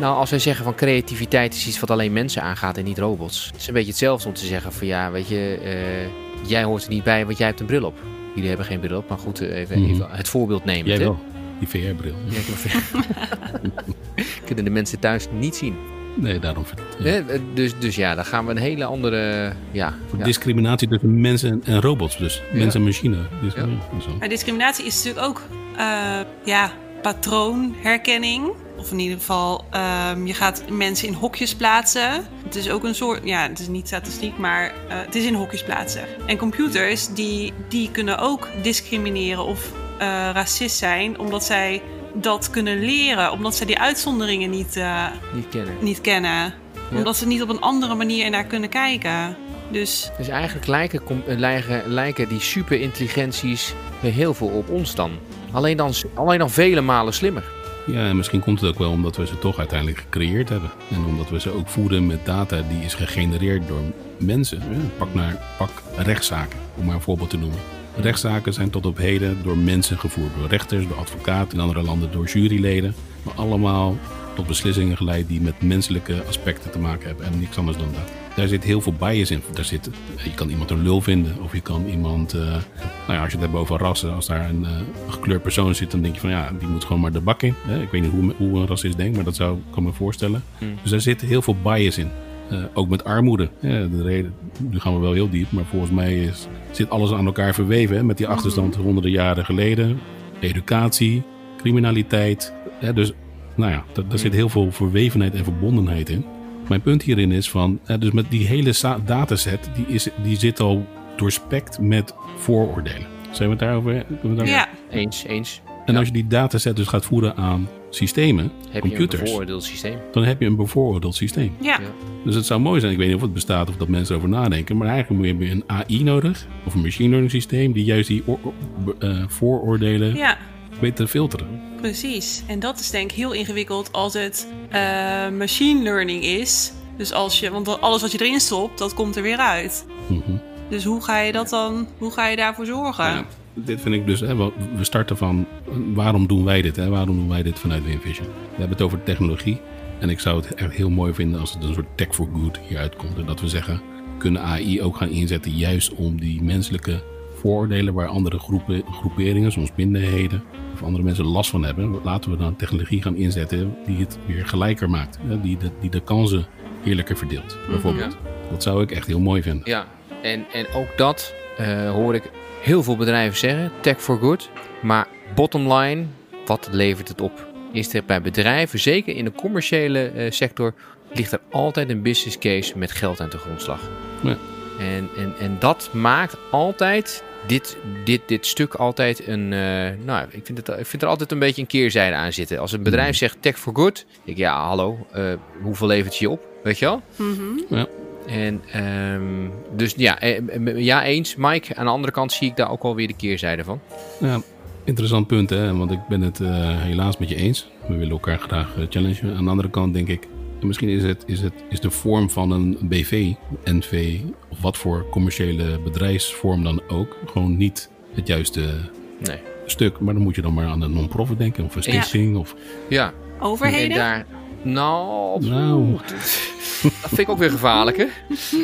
Nou, als wij zeggen van creativiteit is iets wat alleen mensen aangaat en niet robots. Het is een beetje hetzelfde om te zeggen van ja, weet je, eh, jij hoort er niet bij, want jij hebt een bril op. Jullie hebben geen bril op, maar goed, eh, even, Mhm. even het voorbeeld nemen. Jij wel, die VR-bril. Ja, ik heb een- Kunnen de mensen thuis niet zien. Nee, daarom vind ik het. ja. Hè? Eh, Dus, dus ja, dan gaan we een hele andere. Ja. Discriminatie tussen mensen en- robots dus. Ja. Mens en machine. Dus, Ja. Maar discriminatie is natuurlijk ook eh, ja, patroonherkenning. Of in ieder geval, ehm, je gaat mensen in hokjes plaatsen. Het is ook een soort, ja, het is niet statistiek, maar eh, het is in hokjes plaatsen. En computers, die, die kunnen ook discrimineren of eh, racist zijn, omdat zij dat kunnen leren. Omdat zij die uitzonderingen niet, eh, niet kennen. niet kennen. Omdat ze niet op een andere manier ernaar kunnen kijken. Dus Dus eigenlijk lijken, lijken, lijken die superintelligenties heel veel op ons dan. Alleen dan, alleen dan vele malen slimmer. Ja, en misschien komt het ook wel omdat we ze toch uiteindelijk gecreëerd hebben. En omdat we ze ook voeden met data die is gegenereerd door mensen. Pak, naar, pak rechtszaken, om maar een voorbeeld te noemen. Rechtszaken zijn tot op heden door mensen gevoerd. Door rechters, door advocaten, in andere landen door juryleden. Maar allemaal tot beslissingen geleid die met menselijke aspecten te maken hebben. En niks anders dan dat. Daar zit heel veel bias in. Daar zit, je kan iemand een lul vinden. Of je kan iemand... eh, nou ja, als je het hebt over rassen. Als daar een, een gekleurd persoon zit, dan denk je van... Ja, die moet gewoon maar de bak in. Hè? Ik weet niet hoe, hoe een racist denkt, maar dat zou ik kan me voorstellen. Dus daar zit heel veel bias in. Eh, ook met armoede. Ja, de reden, nu gaan we wel heel diep, maar volgens mij is, zit alles aan elkaar verweven. Hè? Met die achterstand honderden jaren geleden. Educatie, criminaliteit. Hè? Dus nou ja, daar, daar zit heel veel verwevenheid en verbondenheid in. Mijn punt hierin is van, hè, dus met die hele dataset, die, is, die zit al doorspekt met vooroordelen. Zijn we het daarover? we daar- ja, Eens, eens. En als je die dataset dus gaat voeren aan systemen, Heb je een computers, bevooroordeeld systeem. dan heb je een bevooroordeeld systeem. ja. Ja. Dus het zou mooi zijn, ik weet niet of het bestaat of dat mensen erover nadenken, maar eigenlijk heb je een AI nodig, of een machine learning systeem, die juist die eh, vooroordelen ja. Te filteren. Precies. En dat is denk ik heel ingewikkeld als het eh, machine learning is. Dus als je, want alles wat je erin stopt, dat komt er weer uit. Mhm. Dus hoe ga je dat dan, hoe ga je daarvoor zorgen? Ja, dit vind ik dus, hè, we starten van waarom doen wij dit? Hè? Waarom doen wij dit vanuit WinVision? We hebben het over technologie. En ik zou het echt heel mooi vinden als het een soort tech for good hieruit komt. En dat we zeggen, kunnen AI ook gaan inzetten juist om die menselijke vooroordelen waar andere groepen, groeperingen, soms minderheden of andere mensen last van hebben. Laten we dan technologie gaan inzetten die het weer gelijker maakt. Hè? Die, de, die de kansen eerlijker verdeelt, bijvoorbeeld. Dat zou ik echt heel mooi vinden. Ja, en, en ook dat eh, hoor ik heel veel bedrijven zeggen, tech for good. Maar bottom line, wat levert het op? Is er bij bedrijven, zeker in de commerciële eh, sector, ligt er altijd een business case met geld aan de grondslag. Ja. En, en, en dat maakt altijd dit, dit, dit stuk altijd een. eh, nou, ik vind, het, ik vind er altijd een beetje een keerzijde aan zitten. Als een bedrijf zegt tech for good, denk ik ja, hallo, eh, hoeveel levert je op? Weet je wel? Mhm. Ja. En ehm, dus ja, eh, ja, eens. Mike, aan de andere kant zie ik daar ook wel weer de keerzijde van. Ja, interessant punt, hè? want ik ben het eh, helaas met je eens. We willen elkaar graag challengen. Aan de andere kant denk ik, misschien is, het, is, het, is de vorm van een BV, NV, of wat voor commerciële bedrijfsvorm dan ook, gewoon niet het juiste Nee. stuk. Maar dan moet je dan maar aan een non-profit denken, of een Ja. stichting. Of, Ja. Overheden? En daar, nou, Nou. dat vind ik ook weer gevaarlijk, hè?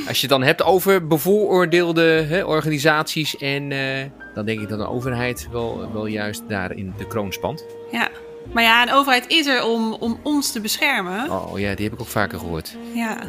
Als je het dan hebt over bevooroordeelde hè, organisaties en eh, dan denk ik dat een overheid wel, wel juist daar in de kroon spant. Ja. Maar ja, een overheid is er om, om ons te beschermen. Oh ja, die heb ik ook vaker gehoord. Ja.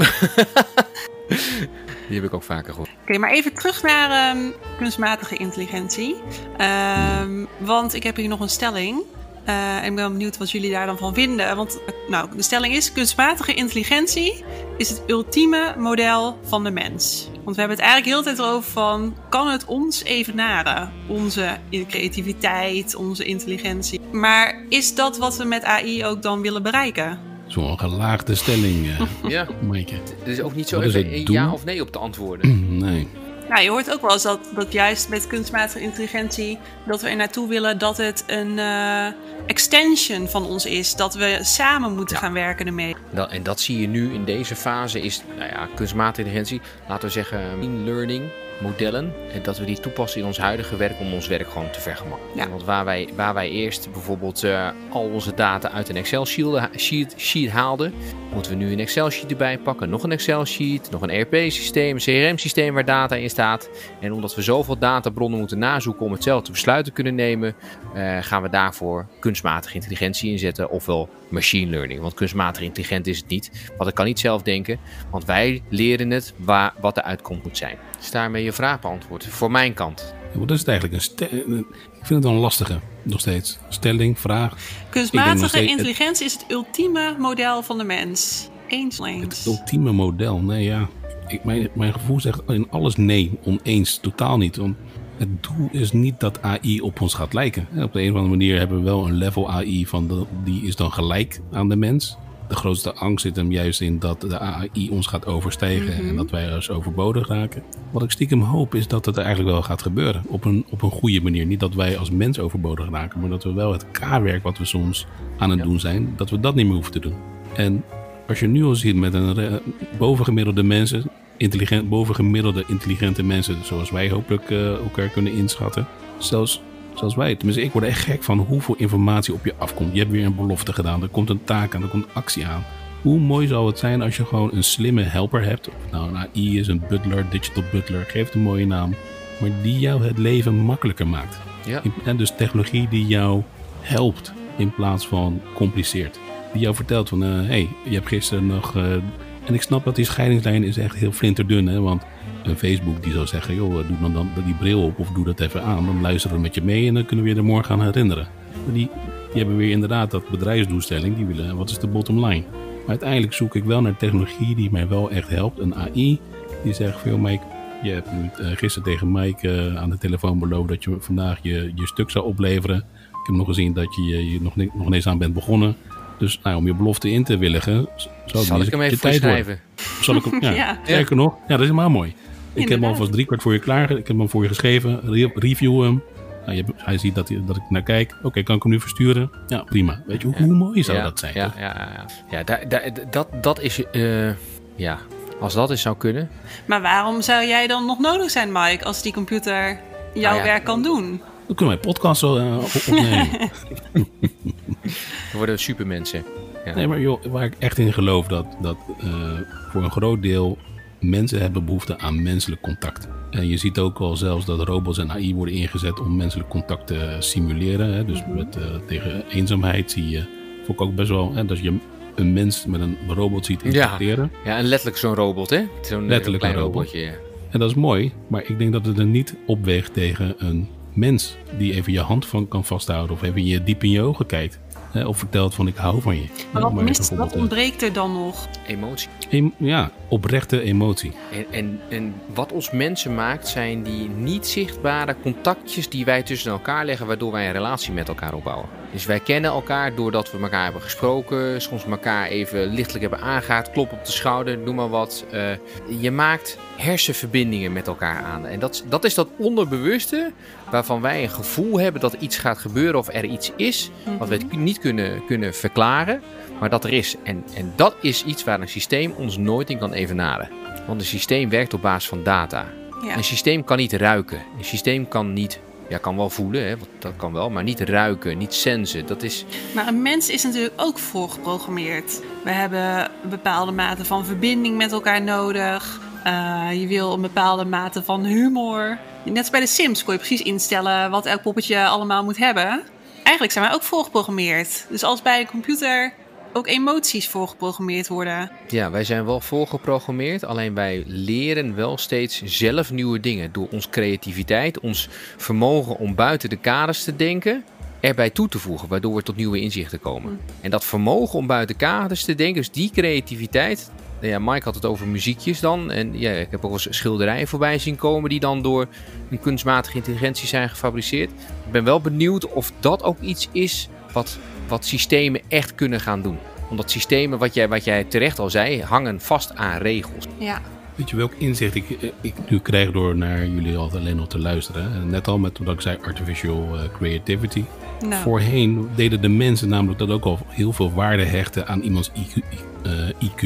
Die heb ik ook vaker gehoord. Oké, maar even terug naar ehm, kunstmatige intelligentie. Ehm, want ik heb hier nog een stelling. Eh, en ik ben benieuwd wat jullie daar dan van vinden. Want eh, nou, de stelling is: kunstmatige intelligentie is het ultieme model van de mens. Want we hebben het eigenlijk heel de tijd erover van: kan het ons evenaren? Onze creativiteit, onze intelligentie. Maar is dat wat we met AI ook dan willen bereiken? Zo'n gelaagde stelling, eh Ja, Maaike. er is ook niet zo even het ja of nee op te antwoorden. Nee. Nou, je hoort ook wel eens dat, dat juist met kunstmatige intelligentie... dat we er naartoe willen dat het een eh, extension van ons is. Dat we samen moeten gaan werken ermee. Dat, en dat zie je nu in deze fase is, nou ja, kunstmatige intelligentie, laten we zeggen, machine learning. Modellen. En dat we die toepassen in ons huidige werk om ons werk gewoon te vergemakkelijken. Ja. Want waar wij, waar wij eerst bijvoorbeeld eh, al onze data uit een Excel sheet, sheet, sheet haalden, moeten we nu een Excel sheet erbij pakken. Nog een Excel sheet, nog een ERP-systeem, een CRM-systeem waar data in staat. En omdat we zoveel databronnen moeten nazoeken om hetzelfde besluit te kunnen nemen, eh, gaan we daarvoor kunstmatige intelligentie inzetten, ofwel machine learning. Want kunstmatig intelligent is het niet, want ik kan niet zelf denken, want wij leren het waar, wat de uitkomst moet zijn. Is daarmee je vraag beantwoord? Voor mijn kant. Ja, Wat is het eigenlijk? Een ik vind het wel een lastige, nog steeds. Stelling, vraag. Kunstmatige steeds- intelligentie is het ultieme model van de mens. Eens eens. Het ultieme model. Nee, ja. Ik, mijn, mijn gevoel zegt in alles nee. Oneens. Totaal niet. Want het doel is niet dat AI op ons gaat lijken. Op de een of andere manier hebben we wel een level AI van de, die is dan gelijk aan de mens. De grootste angst zit hem juist in dat de AI ons gaat overstijgen en dat wij dus overbodig raken. Wat ik stiekem hoop is dat het eigenlijk wel gaat gebeuren. Op een, op een goede manier. Niet dat wij als mens overbodig raken, maar dat we wel het K-werk wat we soms aan het doen zijn, dat we dat niet meer hoeven te doen. En als je nu al ziet met een bovengemiddelde mensen, intelligent, bovengemiddelde intelligente mensen, zoals wij hopelijk eh, elkaar kunnen inschatten. Zelfs, zelfs wij, tenminste ik word echt gek van hoeveel informatie op je afkomt. Je hebt weer een belofte gedaan, er komt een taak aan, er komt actie aan. Hoe mooi zou het zijn als je gewoon een slimme helper hebt. Of nou een AI is, een butler, digital butler, geef het een mooie naam. Maar die jou het leven makkelijker maakt. Ja. En dus technologie die jou helpt in plaats van compliceert. Die jou vertelt van, hé, hey, je hebt gisteren nog... eh, en ik snap dat die scheidingslijn is echt heel flinterdun, hè. Want een Facebook die zou zeggen, joh, doe dan, dan die bril op of doe dat even aan. Dan luisteren we met je mee en dan kunnen we je er morgen aan herinneren. Maar die, die hebben weer inderdaad dat bedrijfsdoelstelling. Die willen, wat is de bottom line? Maar uiteindelijk zoek ik wel naar technologie die mij wel echt helpt. Een AI die zegt, veel Mike, je hebt nu, eh, gisteren tegen Mike eh, aan de telefoon beloofd dat je vandaag je, je stuk zou opleveren. Ik heb nog gezien dat je, je, nog, ineens aan bent begonnen. Dus nou, om je belofte in te willigen, zou Zal ik hem eens even tijd schrijven? Zal ik hem, ja, Ja. Sterker nog, ja, dat is helemaal mooi. Ik heb hem alvast drie kwart voor je klaar. Ik heb hem voor je geschreven. Re- review hem. Nou, hebt- hij ziet dat, hij- dat ik naar kijk. Oké, kan ik hem nu versturen? Ja, prima. Weet je, hoe, hoe mooi zou ja, dat zijn? Ja, toch? ja, ja, ja. ja daar, daar, dat, dat is. eh, ja, als dat eens zou kunnen. Maar waarom zou jij dan nog nodig zijn, Mike, als die computer jouw Nou ja. werk kan doen? Dan kunnen wij podcast zo eh, op- opnemen. We worden supermensen. Ja. Nee, maar joh, waar ik echt in geloof dat, dat eh, voor een groot deel mensen hebben behoefte aan menselijk contact. En je ziet ook al zelfs dat robots en AI worden ingezet om menselijk contact te simuleren. Hè? Dus met, eh, tegen eenzaamheid zie je, vond ik ook best wel, hè, dat je een mens met een robot ziet interacteren. ja, en letterlijk zo'n robot, hè? Zo'n Letterlijk klein een robot. robotje. ja. En dat is mooi, maar ik denk dat het er niet opweegt tegen een mens die even je hand van kan vasthouden of even je diep in je ogen kijkt. Hè, of vertelt van ik hou van je. Maar wat, mist, wat eh, ontbreekt er dan nog? Emotie. em- ja, oprechte emotie. En, en, en wat ons mensen maakt, zijn die niet zichtbare contactjes die wij tussen elkaar leggen, waardoor wij een relatie met elkaar opbouwen. Dus wij kennen elkaar doordat we elkaar hebben gesproken, soms elkaar even lichtelijk hebben aangehaald, klop op de schouder, noem maar wat. Eh, je maakt hersenverbindingen met elkaar aan. En dat, dat is dat onderbewuste waarvan wij een gevoel hebben dat iets gaat gebeuren of er iets is, wat wij niet kunnen, kunnen verklaren, maar dat er is. En, en dat is iets waar een systeem ons nooit in kan evenaren. Want een systeem werkt op basis van data. Ja. Een systeem kan niet ruiken. Een systeem kan niet, ja, kan wel voelen, hè, want dat kan wel, maar niet ruiken, niet sensen. Dat is, Maar een mens is natuurlijk ook voorgeprogrammeerd. We hebben een bepaalde mate van verbinding met elkaar nodig. Eh, je wil een bepaalde mate van humor. Net als bij de Sims kon je precies instellen wat elk poppetje allemaal moet hebben. Eigenlijk zijn wij ook voorgeprogrammeerd. Dus als bij een computer ook emoties voorgeprogrammeerd worden. ja, wij zijn wel voorgeprogrammeerd, alleen wij leren wel steeds zelf nieuwe dingen. Door onze creativiteit, ons vermogen om buiten de kaders te denken, erbij toe te voegen, waardoor we tot nieuwe inzichten komen. En dat vermogen om buiten kaders te denken, dus die creativiteit. nou Ja, Mike had het over muziekjes dan. En ja, ik heb ook wel eens schilderijen voorbij zien komen die dan door een kunstmatige intelligentie zijn gefabriceerd. Ik ben wel benieuwd of dat ook iets is wat, wat systemen echt kunnen gaan doen. Omdat systemen, wat jij, wat jij terecht al zei, hangen vast aan regels. Ja. Weet je welk inzicht ik, eh, ik nu krijg door naar jullie altijd alleen nog te luisteren? hè? Net al met wat ik zei, artificial eh, creativity. Nou, Voorheen deden de mensen namelijk dat ook al heel veel waarde hechten aan iemands IQ. Eh, IQ.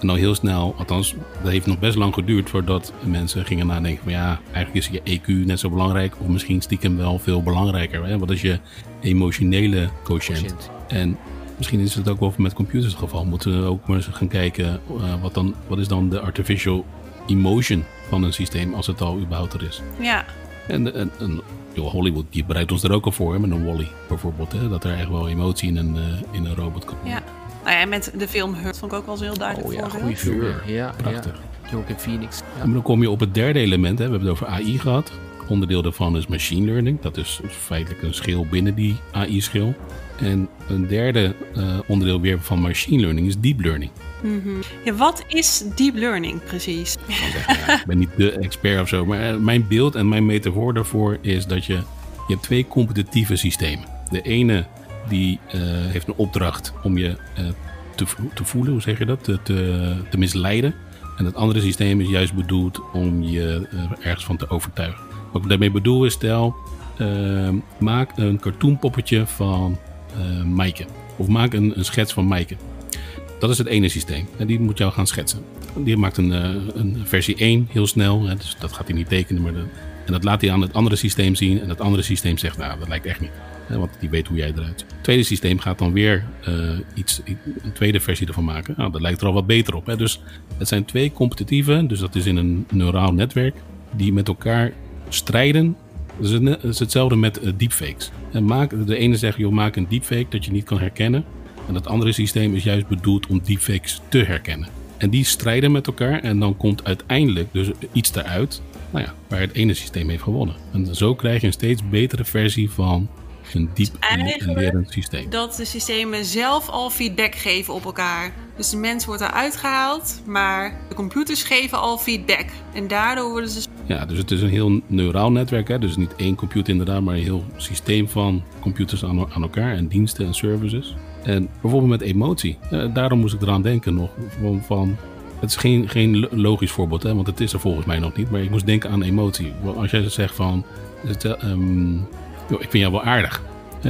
En dan heel snel, althans, dat heeft nog best lang geduurd voordat mensen gingen nadenken van ja, eigenlijk is je EQ net zo belangrijk of misschien stiekem wel veel belangrijker. Hè? Wat is je emotionele quotient? Quotient. En misschien is het ook wel met computers het geval. Moeten we ook maar eens gaan kijken eh, wat, dan, wat is dan de artificial emotion van een systeem als het al überhaupt er is. ja. En, en, en joh, Hollywood die bereidt ons er ook al voor hè, met een Wally bijvoorbeeld. Hè, dat er echt wel emotie in een, eh, in een robot kan. Ja. Nou ja, met de film Hurt vond ik ook wel zo heel duidelijk Oh ja, voorbeeld. goede film. Ja, Prachtig. Ja. Joaquin Phoenix. Ja. En dan kom je op het derde element. Hè. We hebben het over AI gehad. Onderdeel daarvan is machine learning. Dat is feitelijk een schil binnen die AI-schil. En een derde eh, onderdeel weer van machine learning is deep learning. Ja, wat is deep learning precies? Ja, ik ben niet de expert of zo, maar eh, mijn beeld en mijn metafoor daarvoor is dat je, je hebt twee competitieve systemen. De ene die eh, heeft een opdracht om je eh, te, te voelen, hoe zeg je dat, te, te, misleiden. En het andere systeem is juist bedoeld om je eh, ergens van te overtuigen. Wat ik daarmee bedoel is, stel, eh, maak een cartoonpoppetje van Maaike. Of maak een, een schets van Maaike. Dat is het ene systeem. En die moet jou gaan schetsen. Die maakt een, een versie 1 heel snel. Hè, dus dat gaat hij niet tekenen. Maar en dat laat hij aan het andere systeem zien. En het andere systeem zegt, nou, dat lijkt echt niet. Want die weet hoe jij eruit. Het tweede systeem gaat dan weer eh, iets, een tweede versie ervan maken. Nou, dat lijkt er al wat beter op. Hè. Dus het zijn twee competitieve, dus dat is in een neuraal netwerk, die met elkaar strijden. Het is hetzelfde met eh, deepfakes. En maak, de ene zegt, joh, maak een deepfake dat je niet kan herkennen. En het andere systeem is juist bedoeld om deepfakes te herkennen. En die strijden met elkaar en dan komt uiteindelijk dus iets eruit nou ja, waar het ene systeem heeft gewonnen. En zo krijg je een steeds betere versie van een diep eigenlijk- lerend systeem. Dat de systemen zelf al feedback geven op elkaar. Dus de mens wordt eruit gehaald, maar de computers geven al feedback. En daardoor worden ze Ja, dus het is een heel neuraal netwerk. Hè? Dus niet één computer inderdaad, maar een heel systeem van computers aan, aan elkaar en diensten en services. En bijvoorbeeld met emotie. Eh, daarom moest ik eraan denken nog. Van, van, het is geen, geen lo- logisch voorbeeld, hè? want het is er volgens mij nog niet. Maar ik moest denken aan emotie. Want Als jij zegt van, het, ik vind jou wel aardig.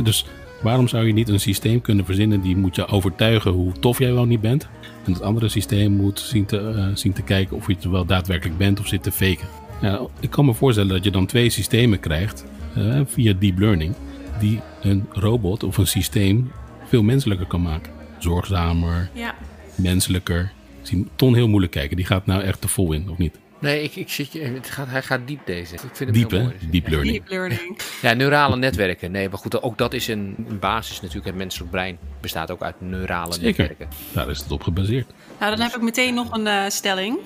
Dus waarom zou je niet een systeem kunnen verzinnen die moet je overtuigen hoe tof jij wel niet bent? En het andere systeem moet zien te, eh, zien te kijken of je het wel daadwerkelijk bent of zit te faken. Ja, ik kan me voorstellen dat je dan twee systemen krijgt eh, via deep learning, die een robot of een systeem veel menselijker kan maken. Zorgzamer, Ja. menselijker. Ik zie Ton heel moeilijk kijken. Die gaat nou echt te vol in, of niet? Nee, ik, ik zit je, het gaat, hij gaat diep deze. Ik vind hem Diep, heel mooi. Deep learning. Deep learning. Ja, neurale netwerken. Nee, maar goed, ook dat is een, een basis natuurlijk. Het menselijk brein bestaat ook uit neurale Zeker. netwerken. Daar is het op gebaseerd. Nou, dan heb ik meteen nog een eh, stelling.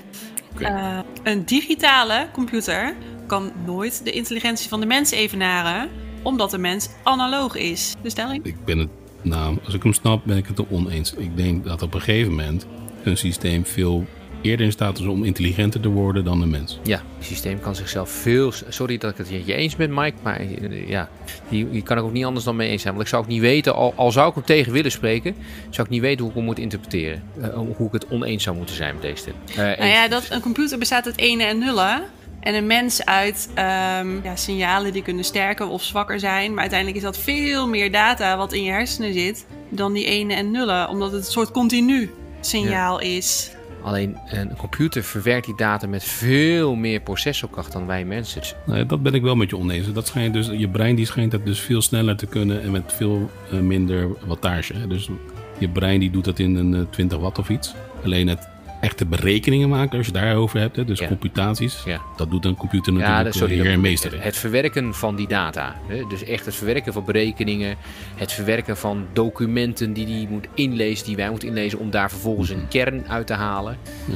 Eh, een digitale computer kan nooit de intelligentie van de mens evenaren, omdat de mens analoog is. De stelling? Ik ben het, nou, als ik hem snap, ben ik het er oneens. Ik denk dat op een gegeven moment een systeem veel eerder in staat is om intelligenter te worden dan een mens. Ja, het systeem kan zichzelf veel... Sorry dat ik het niet eens ben, Mike, maar eh, ja, die, die kan ik ook niet anders dan mee eens zijn. Want ik zou ook niet weten, al, al zou ik hem tegen willen spreken, zou ik niet weten hoe ik hem moet interpreteren. Eh, hoe ik het oneens zou moeten zijn met deze stelling. Eh, Nou ja, dat, een computer bestaat uit ene en nullen. En een mens uit ehm, ja, signalen die kunnen sterker of zwakker zijn. Maar uiteindelijk is dat veel meer data wat in je hersenen zit dan die ene en nullen. Omdat het een soort continu signaal is. Alleen een computer verwerkt die data met veel meer processorkracht dan wij mensen. Nou, dat ben ik wel met je oneens. Dat schijnt dus, je brein die schijnt dat dus veel sneller te kunnen en met veel eh, minder wattage. Dus je brein die doet dat in een eh, 20 watt of iets. Alleen het echte berekeningen maken, als je daarover hebt, hè, dus Ja. computaties, Ja. dat doet een computer natuurlijk ja, sorry, heer en meester. in. Het verwerken van die data. Hè? Dus echt het verwerken van berekeningen. Het verwerken van documenten die hij moet inlezen, die wij moeten inlezen, om daar vervolgens een kern uit te halen. Ja.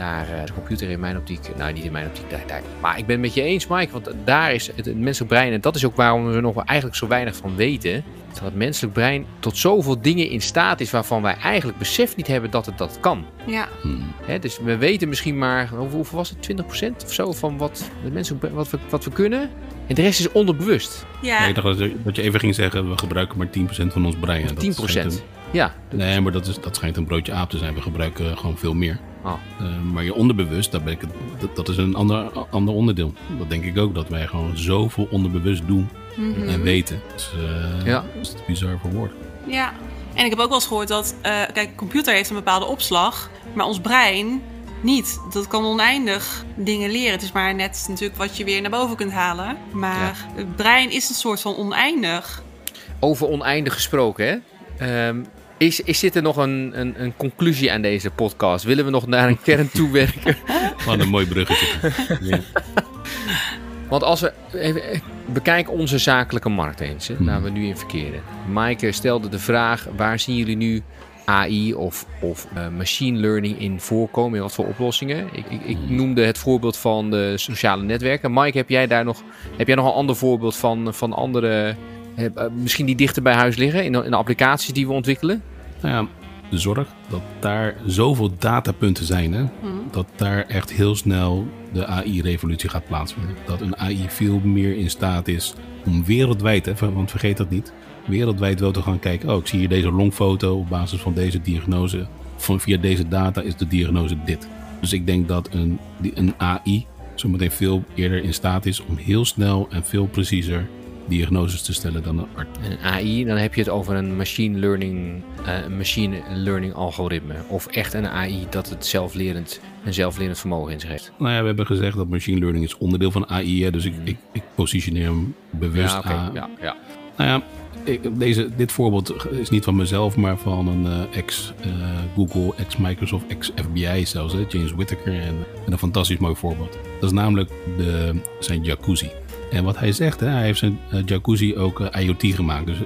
Daar, eh, de computer in mijn optiek, nou niet in mijn optiek, daar, daar. maar ik ben het met je eens, Mike, want daar is het, het menselijk brein, en dat is ook waarom we er nog wel eigenlijk zo weinig van weten, dat het menselijk brein tot zoveel dingen in staat is waarvan wij eigenlijk besef niet hebben dat het dat kan. Ja, Hmm. Hè, dus we weten misschien maar, hoe- hoeveel was het, 20% of zo van wat, de mensen, wat, we, wat we kunnen. En de rest is onderbewust. ja. Ik dacht dat je- even ging zeggen, we gebruiken maar 10% van ons brein. En dat 10%. schijnt Ja, nee, maar dat, is, dat schijnt een broodje aap te zijn. We gebruiken gewoon veel meer. Oh. Eh, maar je onderbewust, daar ben ik, het- dat, dat is een ander, ander onderdeel. Dat denk ik ook, dat wij gewoon zoveel onderbewust doen en weten. Dat is, eh, Ja. dat is bizar voor woorden. Ja, en ik heb ook wel eens gehoord dat, eh, kijk, een computer heeft een bepaalde opslag, maar ons brein niet. Dat kan oneindig dingen leren. Het is maar net natuurlijk wat je weer naar boven kunt halen. Maar het brein is een soort van oneindig. Over oneindig gesproken, hè? Ehm, is, is dit er nog een, een, een conclusie aan deze podcast? Willen we nog naar een kern toewerken? Gewoon een mooi bruggetje. ja. Want als we even eh, bekijken onze zakelijke markt eens, hè, waar we nu in verkeren. Maaike stelde de vraag: waar zien jullie nu AI of, of eh, machine learning in voorkomen? In wat voor oplossingen? Ik, ik, ik noemde het voorbeeld van de sociale netwerken. Mike, heb jij daar nog, heb jij nog een ander voorbeeld van, van andere, eh, misschien die dichter bij huis liggen in in de applicaties die we ontwikkelen? Nou ja, de zorg dat daar zoveel datapunten zijn, hè, dat daar echt heel snel de AI-revolutie gaat plaatsvinden. Dat een AI veel meer in staat is om wereldwijd, hè, want vergeet dat niet, wereldwijd wel te gaan kijken. Oh, ik zie hier deze longfoto op basis van deze diagnose. Van, via deze data is de diagnose dit. Dus ik denk dat een, een AI zometeen veel eerder in staat is om heel snel en veel preciezer diagnoses te stellen dan een arts. Een AI, dan heb je het over een machine learning, eh, een machine learning algoritme. Of echt een AI dat het zelflerend, een zelflerend vermogen in zich heeft. Nou ja, we hebben gezegd dat machine learning is onderdeel van AI. Hè, dus ik, ik, ik positioneer hem bewust Ja, aan. Ja, ja. Nou ja, ik- deze, dit voorbeeld is niet van mezelf, maar van een eh, ex-Google, ex-Microsoft, ex-FBI zelfs. Hè, James Whittaker. En, en een fantastisch mooi voorbeeld. Dat is namelijk de, zijn jacuzzi. En wat hij zegt, hè, hij heeft zijn eh, jacuzzi ook eh, IoT gemaakt. Dus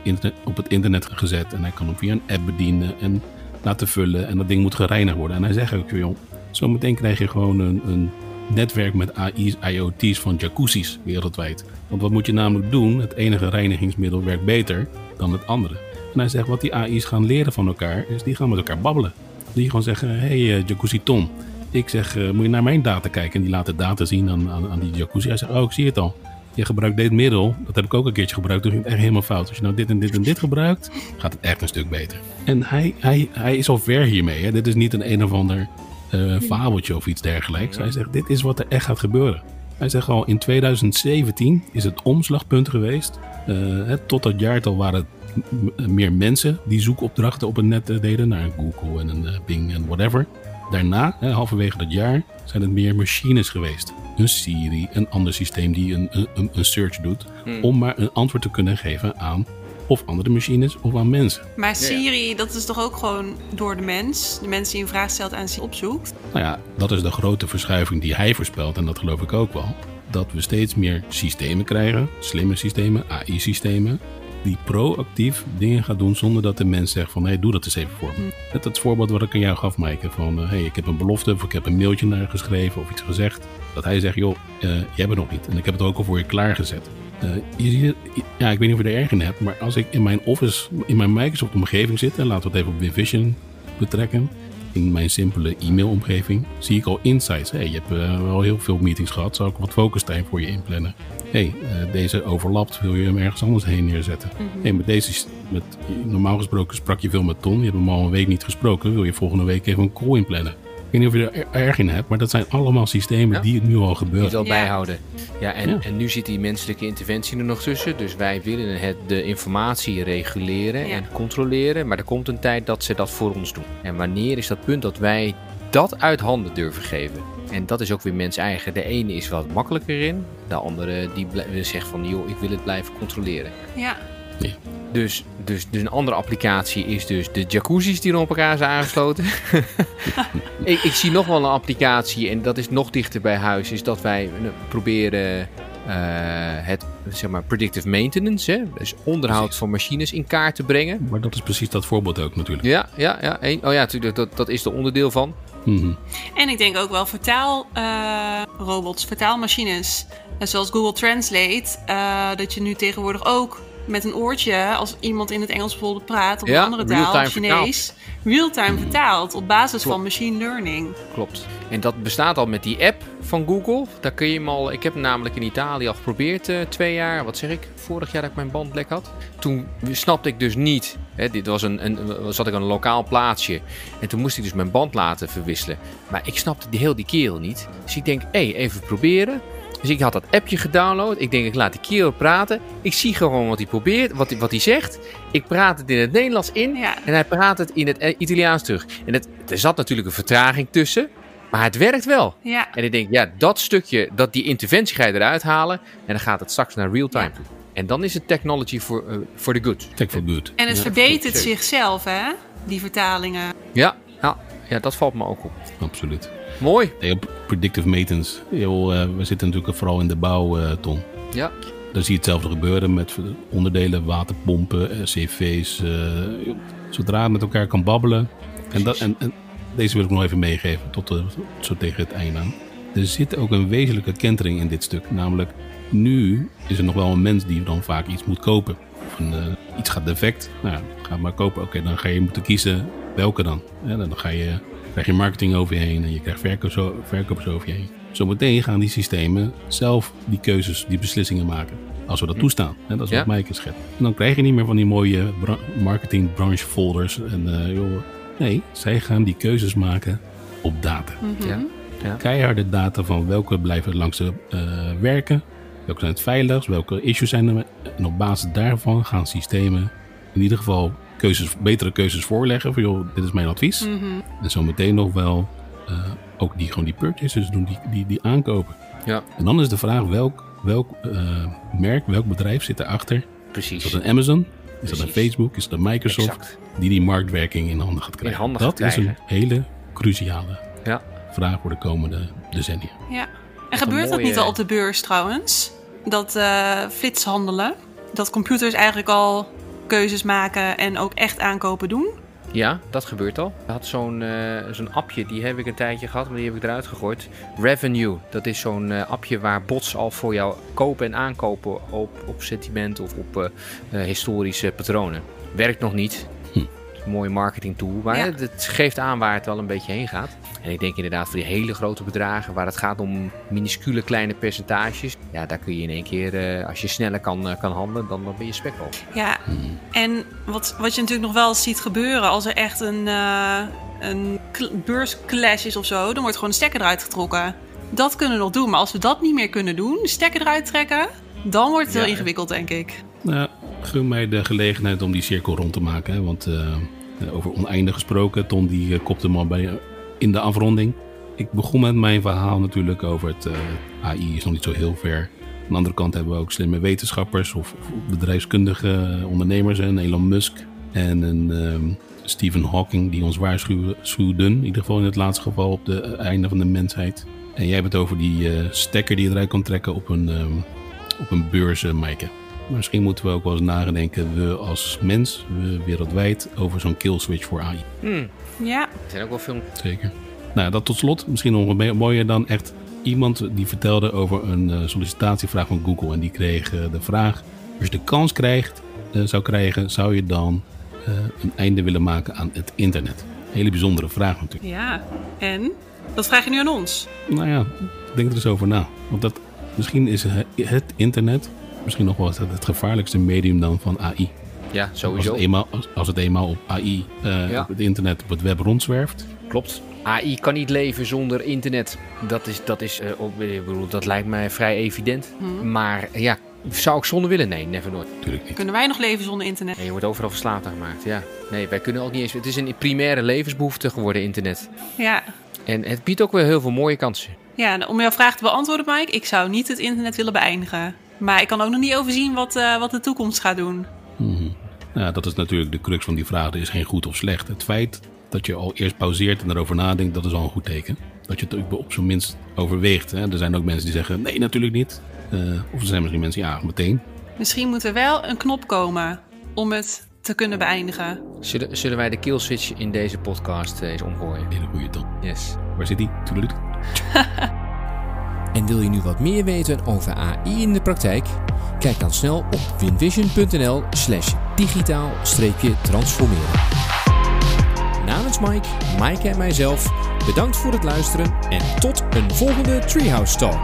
op het internet gezet. En hij kan hem via een app bedienen en laten vullen. En dat ding moet gereinigd worden. En hij zegt ook, joh, zometeen krijg je gewoon een, een netwerk met AI's, IoT's van jacuzzis wereldwijd. Want wat moet je namelijk doen? Het enige reinigingsmiddel werkt beter dan het andere. En hij zegt, wat die AI's gaan leren van elkaar, is die gaan met elkaar babbelen. Die gewoon zeggen, hey, eh, jacuzzi Tom. Ik zeg, moet je naar mijn data kijken? En die laat de data zien aan, aan, aan die jacuzzi. Hij zegt, oh, ik zie het al. Je gebruikt dit middel, dat heb ik ook een keertje gebruikt, toen ging het echt helemaal fout. Als je nou dit en dit en dit gebruikt, gaat het echt een stuk beter. En hij, hij, hij is al ver hiermee. Hè? Dit is niet een een of ander eh, fabeltje of iets dergelijks. Hij zegt, dit is wat er echt gaat gebeuren. Hij zegt al, in 2017 is het omslagpunt geweest. Eh, tot dat jaartal waren het meer mensen die zoekopdrachten op het net eh, deden. Naar Google en een Bing en whatever. Daarna, hè, halverwege dat jaar, zijn het meer machines geweest. Een Siri, een ander systeem die een, een, een search doet. Om maar een antwoord te kunnen geven aan of andere machines of aan mensen. Maar Siri, dat is toch ook gewoon door de mens? De mens die een vraag stelt en Siri opzoekt. Nou ja, dat is de grote verschuiving die hij voorspelt. En dat geloof ik ook wel. Dat we steeds meer systemen krijgen, slimme systemen, AI-systemen. Die proactief dingen gaan doen zonder dat de mens zegt van... hé, hey, doe dat eens even voor me. Net dat voorbeeld wat ik aan jou gaf, Maaike. Van, hé, hey, ik heb een belofte of ik heb een mailtje naar geschreven of iets gezegd. Dat hij zegt, joh, eh, je hebt het nog niet. En ik heb het ook al voor je klaargezet. Eh, je ziet het- ja, ik weet niet of je er erg in hebt, maar als ik in mijn office, in mijn Microsoft-omgeving zit, en laten we het even op WinVision betrekken, in mijn simpele e-mailomgeving, zie ik al insights. Hey, je hebt eh, wel heel veel meetings gehad, zou ik wat focus time voor je inplannen? Hey, eh, deze overlapt, wil je hem ergens anders heen neerzetten? hey, met deze, met, normaal gesproken sprak je veel met Ton, je hebt hem al een week niet gesproken, wil je volgende week even een call inplannen? Ik weet niet of je er erg in hebt, maar dat zijn allemaal systemen Ja. die het nu al Die gebeuren. het al bijhouden. Ja, en, Ja. en nu zit die menselijke interventie er nog tussen. Dus wij willen het, de informatie reguleren Ja. en controleren. Maar er komt een tijd dat ze dat voor ons doen. En wanneer is dat punt dat wij dat uit handen durven geven? En dat is ook weer mens eigen. De ene is wat makkelijker in. De andere die zegt van, joh, ik wil het blijven controleren. Ja. Dus, dus, dus een andere applicatie is dus de jacuzzis die er op elkaar zijn aangesloten. ik, ik zie nog wel een applicatie en dat is nog dichter bij huis. Is dat wij eh, proberen het zeg maar predictive maintenance, hè, dus onderhoud Precies. van machines in kaart te brengen. Maar dat is precies dat voorbeeld ook natuurlijk. Ja, ja, ja. één- oh ja, natuurlijk, dat, dat is er onderdeel van. Mhm. En ik denk ook wel vertaalrobots, vertaalmachines. En zoals Google Translate, eh, dat je nu tegenwoordig ook met een oortje, als iemand in het Engels bijvoorbeeld praat of Ja, een andere taal, real-time Chinees, real-time vertaald op basis Klopt. van machine learning. Klopt. En dat bestaat al met die app van Google. Daar kun je hem al. Ik heb namelijk in Italië al geprobeerd eh, twee jaar. Wat zeg ik? Vorig jaar dat ik mijn band lek had. Toen snapte ik dus niet. Hè, dit was een, een, zat ik aan een lokaal plaatsje. En toen moest ik dus mijn band laten verwisselen. Maar ik snapte die, heel die kerel niet. Dus ik denk, hé, hey, even proberen. Dus ik had dat appje gedownload. Ik denk, ik laat die kerel praten. Ik zie gewoon wat hij probeert, wat hij, wat hij zegt. Ik praat het in het Nederlands in. Ja. En hij praat het in het eh, Italiaans terug. En het, er zat natuurlijk een vertraging tussen. Maar het werkt wel. Ja, En ik denk, ja, dat stukje, dat, die interventie ga je eruit halen. En dan gaat het straks naar real-time Ja. toe. En dan is het technology for, eh, for the good. Tech for good. en het Ja, verbetert zichzelf, hè? Die vertalingen. Ja, ja, dat valt me ook op. Absoluut. Mooi. Op predictive maintenance. Eh, we zitten natuurlijk vooral in de bouw, eh, Ton. Ja, Daar zie je hetzelfde gebeuren met onderdelen, waterpompen, eh, cv's. zodra het met elkaar kan babbelen. En, dat, en, en deze wil ik nog even meegeven, tot eh, zo tegen het einde aan. Er zit ook een wezenlijke kentering in dit stuk. Namelijk, nu is er nog wel een mens die dan vaak iets moet kopen. Of een, iets gaat defect. Nou, ja, ga maar kopen. Oké, dan ga je moeten kiezen welke dan. Ja, dan ga je, krijg je marketing over je heen en je krijgt verkopers, o- verkopers over je heen. Zometeen gaan die systemen zelf die keuzes, die beslissingen maken. Als we dat toestaan. Hè, dat is Ja. wat Maaike schetst. En dan krijg je niet meer van die mooie bra- marketing branche folders. En, eh, joh, nee, zij gaan die keuzes maken op data. ja. Keiharde data van welke blijven langs de eh, werken. Welke zijn het veiligst, welke issues zijn er. En op basis daarvan gaan systemen in ieder geval keuzes, betere keuzes voorleggen. Van joh, dit is mijn advies. En zometeen nog wel eh, ook die, gewoon die purchases doen, die, die, die aankopen. ja, En dan is de vraag welk, welk eh, merk, welk bedrijf zit erachter? Is precies. dat een Amazon? Is dat een Precies. Facebook? Is dat een Microsoft? Exact. Die die marktwerking in handen gaat krijgen. handen dat gaat is een hele cruciale Ja, vraag voor de komende decennia. Ja. En gebeurt dat niet al op de beurs trouwens? Dat eh flitshandelen? Dat computers eigenlijk al keuzes maken en ook echt aankopen doen? ja, dat gebeurt al. Ik had zo'n eh, zo'n appje, die heb ik een tijdje gehad, maar die heb ik eruit gegooid. Revenue, dat is zo'n eh, appje waar bots al voor jou kopen en aankopen op, op sentiment of op eh, historische patronen. Werkt nog niet. Een mooie marketing tool, maar Ja. het, geeft aan waar het wel een beetje heen gaat. En ik denk inderdaad voor die hele grote bedragen, waar het gaat om minuscule kleine percentages. Ja, daar kun je in één keer, eh, als je sneller kan, eh, kan handelen, dan, dan ben je spek al. Ja, en wat, wat je natuurlijk nog wel ziet gebeuren als er echt een, eh een beursclash is of zo, dan wordt gewoon de stekker eruit getrokken. Dat kunnen we nog doen, maar als we dat niet meer kunnen doen, de stekker eruit trekken, dan wordt het Ja, heel ingewikkeld, denk ik. Nou, gun mij de gelegenheid om die cirkel rond te maken. Want eh, over oneindig gesproken, Ton die eh, kopte hem al bij, in de afronding. Ik begon met mijn verhaal natuurlijk over het eh, AI is nog niet zo heel ver. Aan de andere kant hebben we ook slimme wetenschappers of, bedrijfskundige ondernemers. Een Elon Musk en een ehm, Stephen Hawking die ons waarschuwden. In ieder geval in het laatste geval op het einde van de mensheid. En jij hebt het over die eh, stekker die je eruit kan trekken op een, ehm, op een beurs, eh. Maar Misschien moeten we ook wel eens nadenken, we als mens, we wereldwijd, over zo'n kill switch voor AI. Hmm, Ja, er zijn ook wel veel Zeker. Nou, dat tot slot. Misschien nog mooier dan echt iemand die vertelde over een eh, sollicitatievraag van Google. En die kreeg eh, de vraag, als je de kans krijgt, eh, zou krijgen, zou je dan een einde willen maken aan het internet? Hele bijzondere vraag natuurlijk. ja. En? Dat vraag je nu aan ons. Nou ja, denk er eens over na. Want dat, misschien is het internet misschien nog wel het, het gevaarlijkste medium dan van AI. Ja, Als sowieso. het, eenmaal, als, als het eenmaal op AI, eh, Ja. op het internet, op het web rondzwerft. Klopt. AI kan niet leven zonder internet. Dat, is, dat, is, eh, op- ik bedoel, dat lijkt mij vrij evident. Maar ja, zou ik zonder willen? Nee, never nooit. Natuurlijk niet. Kunnen wij nog leven zonder internet? Nee, je wordt overal verslaafd aan gemaakt. Ja. Nee, wij kunnen ook niet eens. Het is een primaire levensbehoefte geworden, internet. Ja. En het biedt ook weer heel veel mooie kansen. Ja, en om jouw vraag te beantwoorden, Mike, ik zou niet het internet willen beëindigen. Maar ik kan ook nog niet overzien wat, eh, wat de toekomst gaat doen. Mhm. Nou, dat is natuurlijk de crux van die vraag. Er is geen goed of slecht. Het feit dat je al eerst pauzeert en erover nadenkt, dat is al een goed teken. Dat je het ook op zijn minst overweegt. Hè. Er zijn ook mensen die zeggen, nee, natuurlijk niet. Eh, of er zijn misschien mensen, ja, meteen. Misschien moet er wel een knop komen om het te kunnen beëindigen. Zullen, zullen wij de kill switch in deze podcast eh, eens omgooien? Hele goede dan. Yes. Waar zit die? En wil je nu wat meer weten over AI in de praktijk? Kijk dan snel op winvision.nl slash digitaal-transformeren. Namens Mike, Mike en mijzelf, bedankt voor het luisteren en tot een volgende Treehouse Talk.